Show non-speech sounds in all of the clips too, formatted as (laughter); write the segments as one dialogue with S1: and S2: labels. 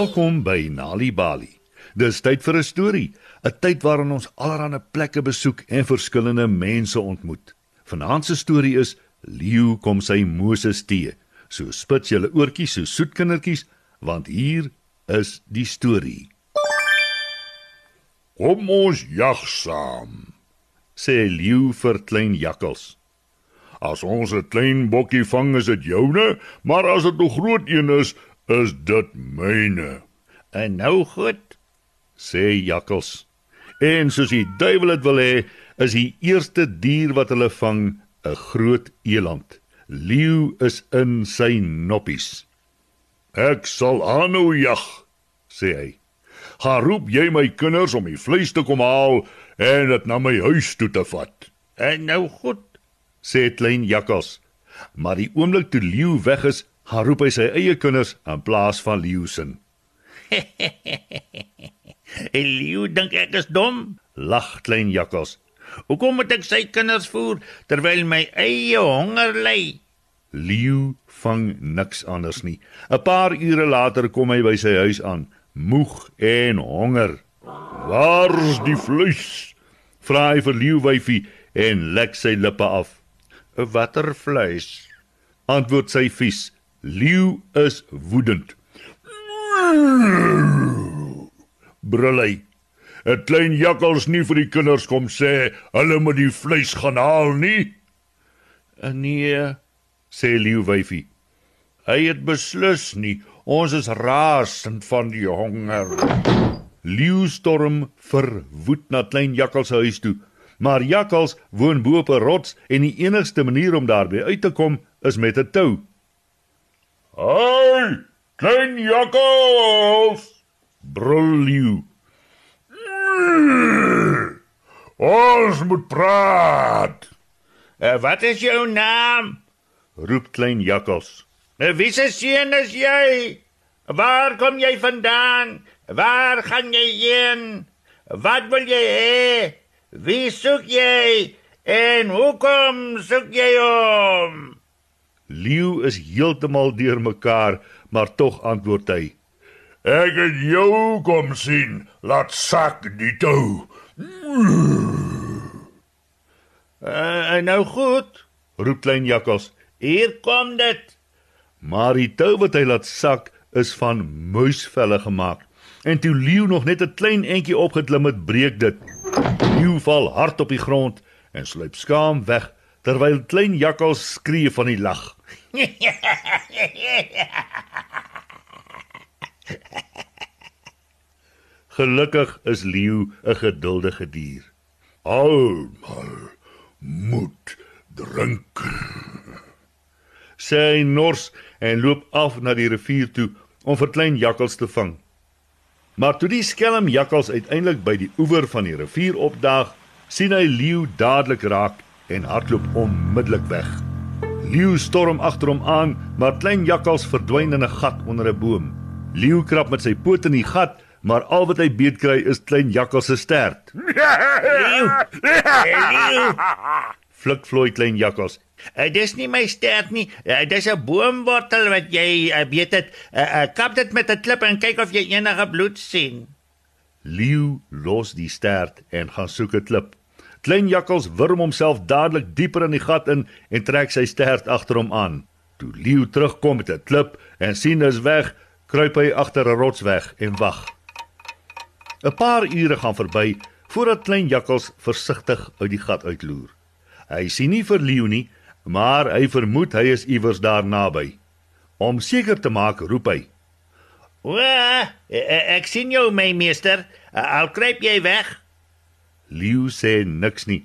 S1: Welkom by Nali Bali. Dis tyd vir 'n storie, 'n tyd waarin ons allerlei plekke besoek en verskillende mense ontmoet. Vanaand se storie is Leeu kom sy Moses tee. So spit julle oortjies so soet kindertjies, want hier is die storie.
S2: Kom ons jag saam,
S1: sê Leeu vir klein jakkals.
S2: As ons 'n klein bokkie vang, is dit joune, maar as dit 'n groot een is, is dit myne.
S3: En nou goed,
S1: sê jakkals. En soos die duiwel dit wil hê, is die eerste dier wat hulle vang 'n groot eland. Leeu is in sy noppies.
S2: Ek sal aanhou jag, sê hy. Gaan roep jy my kinders om die vleis te kom haal en dit na my huis toe te vat.
S3: En nou goed,
S1: sê klein jakkals. Maar die oomblik toe leeu weg is, gaan roep hy sy eie kinders in plaas van leeu se. (laughs)
S3: leeu dink ek is dom,
S1: lag klein jakkals.
S3: Hoekom moet ek sy kinders voer terwyl my eie honger ly?
S1: Leeu vang niks anders nie. 'n Paar ure later kom hy by sy huis aan, moeg en honger.
S2: "Waar's die vleis?"
S1: vra hy vir Leeu wyfie en lek sy lippe af.
S3: "Watter vleis?"
S1: antwoord sy vies. Leeu is woedend.
S2: Brul hy. 'n Klein jakkals nie vir die kinders kom sê hulle moet die vleis gaan haal nie.
S3: Nee,
S1: sê Leeu wyfie.
S3: Hy het beslis nie. Ons is rasend van die honger.
S1: Leeu storm verwoed na klein jakkals se huis toe. Maar jakkals woon bo op 'n rots en die enigste manier om daarby uit te kom is met 'n tou.
S2: "Hey, klein jakkals!"
S1: brul Leeu.
S2: Ons moet praat.
S3: Uh, wat is jou naam?
S1: roep klein jakkals.
S3: Uh, wie se seun is jy? Waar kom jy vandaan? Waar gaan jy heen? Wat wil jy hê? Wie soek jy? En hoekom soek jy hom?
S1: Leeu is heeltemal deurmekaar, maar tog antwoord hy:
S2: Ek het jou kom sien. Laat sak die tou.
S3: Uh, nou goed,
S1: roep klein jakkals.
S3: Hier kom dit.
S1: Maar die tou wat hy laat sak is van muisvelle gemaak. En toe leeu nog net 'n klein entjie opgeklim het, breek dit. Leeu val hard op die grond en sluip skaam weg terwyl klein jakkals skree van die lag. Gelukkig is leeu 'n geduldige dier.
S2: Almal moet drink.
S1: Sê hy nors en loop af na die rivier toe om vir klein jakkals te vang. Maar toe die skelm jakkals uiteindelik by die oewer van die rivier opdaag, sien hy leeu dadelik raak en hardloop onmiddellik weg. Leeu storm agter hom aan, maar klein jakkals verdwyn in 'n gat onder 'n boom. Leeu krap met sy poot in die gat, maar al wat hy beet kry is klein jakkals se stert.
S3: Leeu. Leeu.
S1: Flik vloei klein jakkals.
S3: Uh, dis nie my stert nie. Uh, dis 'n boomwortel wat jy uh, weet dit. Uh, uh, kap dit met 'n klip en kyk of jy enige bloed sien.
S1: Leeu los die stert en gaan soek 'n klip. Klein jakkals wurm homself dadelik dieper in die gat in en trek sy stert agter hom aan. Toe leeu terugkom met 'n klip en sien is weg, kruip hy agter 'n rots weg en wag. 'n Paar ure gaan verby voordat klein jakkals versigtig uit die gat uitloer. Hy sien nie vir leeu nie, maar hy vermoed hy is iewers daar naby. Om seker te maak, roep hy:
S3: "O, ek sien jou, my meester. Al kruip jy weg."
S1: Leeu sê niks nie.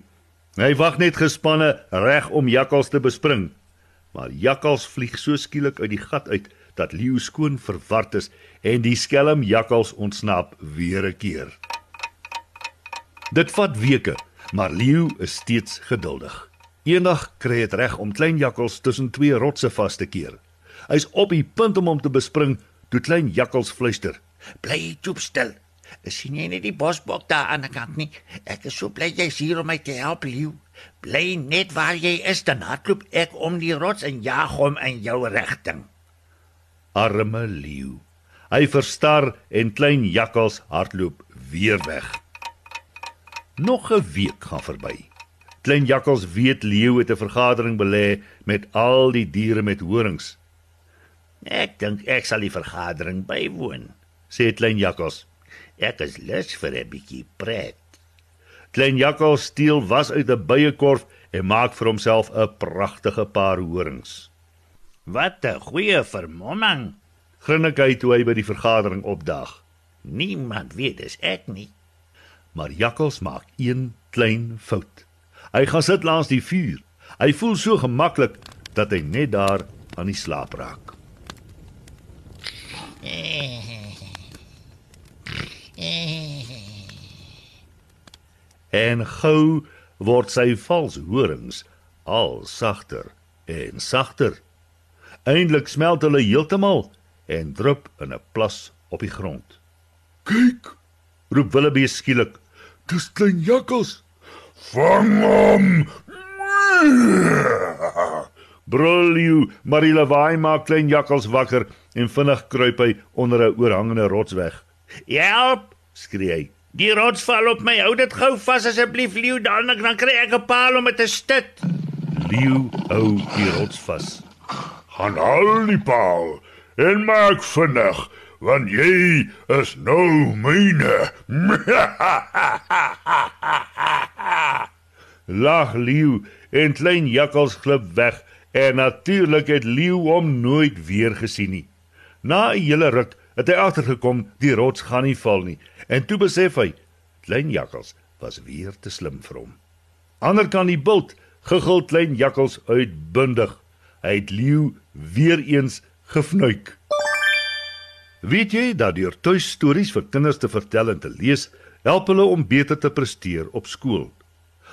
S1: Hy wag net gespanne reg om jakkals te bespring. Maar jakkals vlieg so skielik uit die gat uit dat Leeu skoon verward is en die skelm jakkals ontsnap weer 'n keer. Dit vat weke, maar Leeu is steeds geduldig. Eendag kry dit reg om klein jakkals tussen twee rotse vas te keer. Hy's op die punt om hom te bespring toe klein jakkals fluister:
S3: "Bly stil. Sien jy nie die bosbok daar aan die kant nie? Ek is so bly jy's hier om my te help, Leeu. Bly net waar jy is, dan hardloop ek om die rots en jag hom in jou rigting."
S1: Arme leeu. Hy verstar en klein jakkals hardloop weer weg. Nog 'n week gaan verby. Klein jakkals weet leeu het 'n vergadering belê met al die diere met horings.
S3: Ek dink ek sal die vergadering bywoon,
S1: sê klein jakkals.
S3: Ek is lus vir 'n bietjie pret.
S1: Klein jakkals steel was uit 'n byekorf en maak vir homself 'n pragtige paar horings.
S3: Wat 'n goeie vermomming,
S1: grinnik hy toe hy by die vergadering opdag.
S3: Niemand weet dis ek nie.
S1: Maar jakkals maak een klein fout. Hy gaan sit langs die vuur. Hy voel so gemaklik dat hy net daar aan die slaap raak. (laughs) En gou word sy vals horings al sagter en sagter. Eindelik smelt hulle heeltemal en drup in 'n plas op die grond.
S2: "Kyk!"
S1: roep Willebee skielik.
S2: "Dis klein jakkals. Vang hom!" (laughs)
S1: Brul jy, Marila Waai maak klein jakkals wakker en vinnig kruip hy onder 'n oorhangende rots weg.
S3: "Help!"
S1: Skree hy.
S3: "Die rots val op my. Hou dit gou vas asseblief, leeu, dan dan kry ek 'n paal om dit te stit."
S1: Leeu hou die rots vas.
S2: "Gaan haal die paal en maak vinnig, want jy is nou myne." (laughs)
S1: Lag leeu en klein jakkals glip weg en natuurlik het leeu hom nooit weer gesien nie. Na 'n hele ruk het hy agtergekom die rots gaan nie val nie en toe besef hy klein jakkals was weer te slim vir hom. Ander kan die bult gegil klein jakkals uitbundig. Hy het leeu weer eens gefnuik. Weet jy dat deur tuistories vir kinders te vertel en te lees, help hulle om beter te presteer op skool?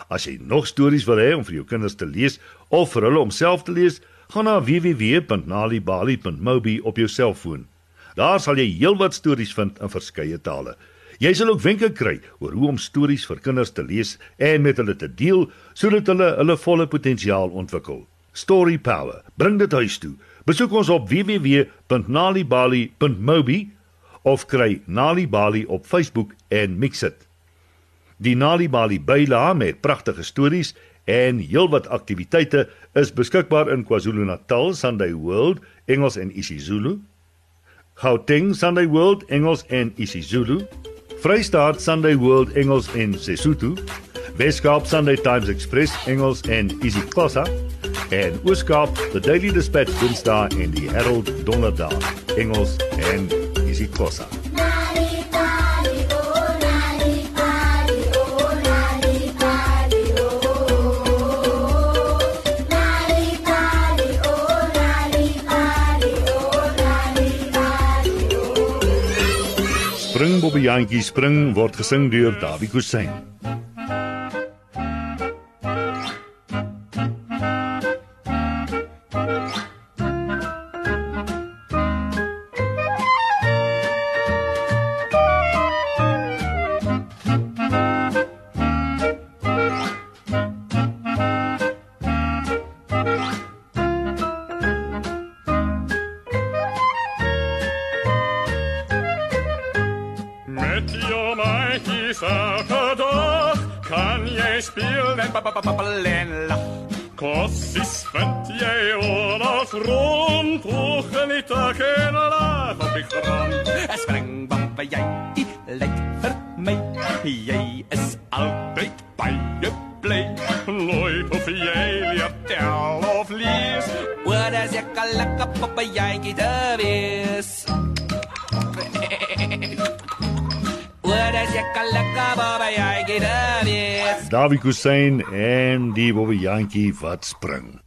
S1: As jy nog stories wil hê om vir jou kinders te lees of vir hulle om self te lees, gaan na www.nalibali.mobi op jou selfoon. Daar sal jy heelwat stories vind in verskeie tale. Jy sal ook wenke kry oor hoe om stories vir kinders te lees en met hulle te deel sodat hulle hulle volle potensiaal ontwikkel. Story Power. Bring dit huis toe. Besoek ons op www.nalibali.mobi of kry Nalibali op Facebook en mix dit. Die Nalibali byla met pragtige stories en heelwat aktiwiteite is beskikbaar in KwaZulu-Natal Sunday World Engels en isiZulu. Gauteng Sunday World Engels en isiZulu. Vrystaat Sunday World Engels en Sesotho. Weskaap Sunday Times Express Engels en isiXhosa. En Ooskaap The Daily Dispatch Dinsdae en die Herald Donderdag Engels en isiXhosa. Spring Bobbejantjie spring word gesing deur Dawie Kusyn.
S4: Speel en papapappel en lag. Kossies vind jy oorals rond, hoog in die tak en laag op die grond.
S5: Een springbok jy lyk vir my. Jy is altyd baie bly.
S4: Nooit hoef jy leer tel of lees.
S5: Wat as ek 'n lekker papajaatjie Wat as ek 'n lekker papajaatjie te wees?
S1: Dawie Kusyn en die Bobbejantjie wat spring.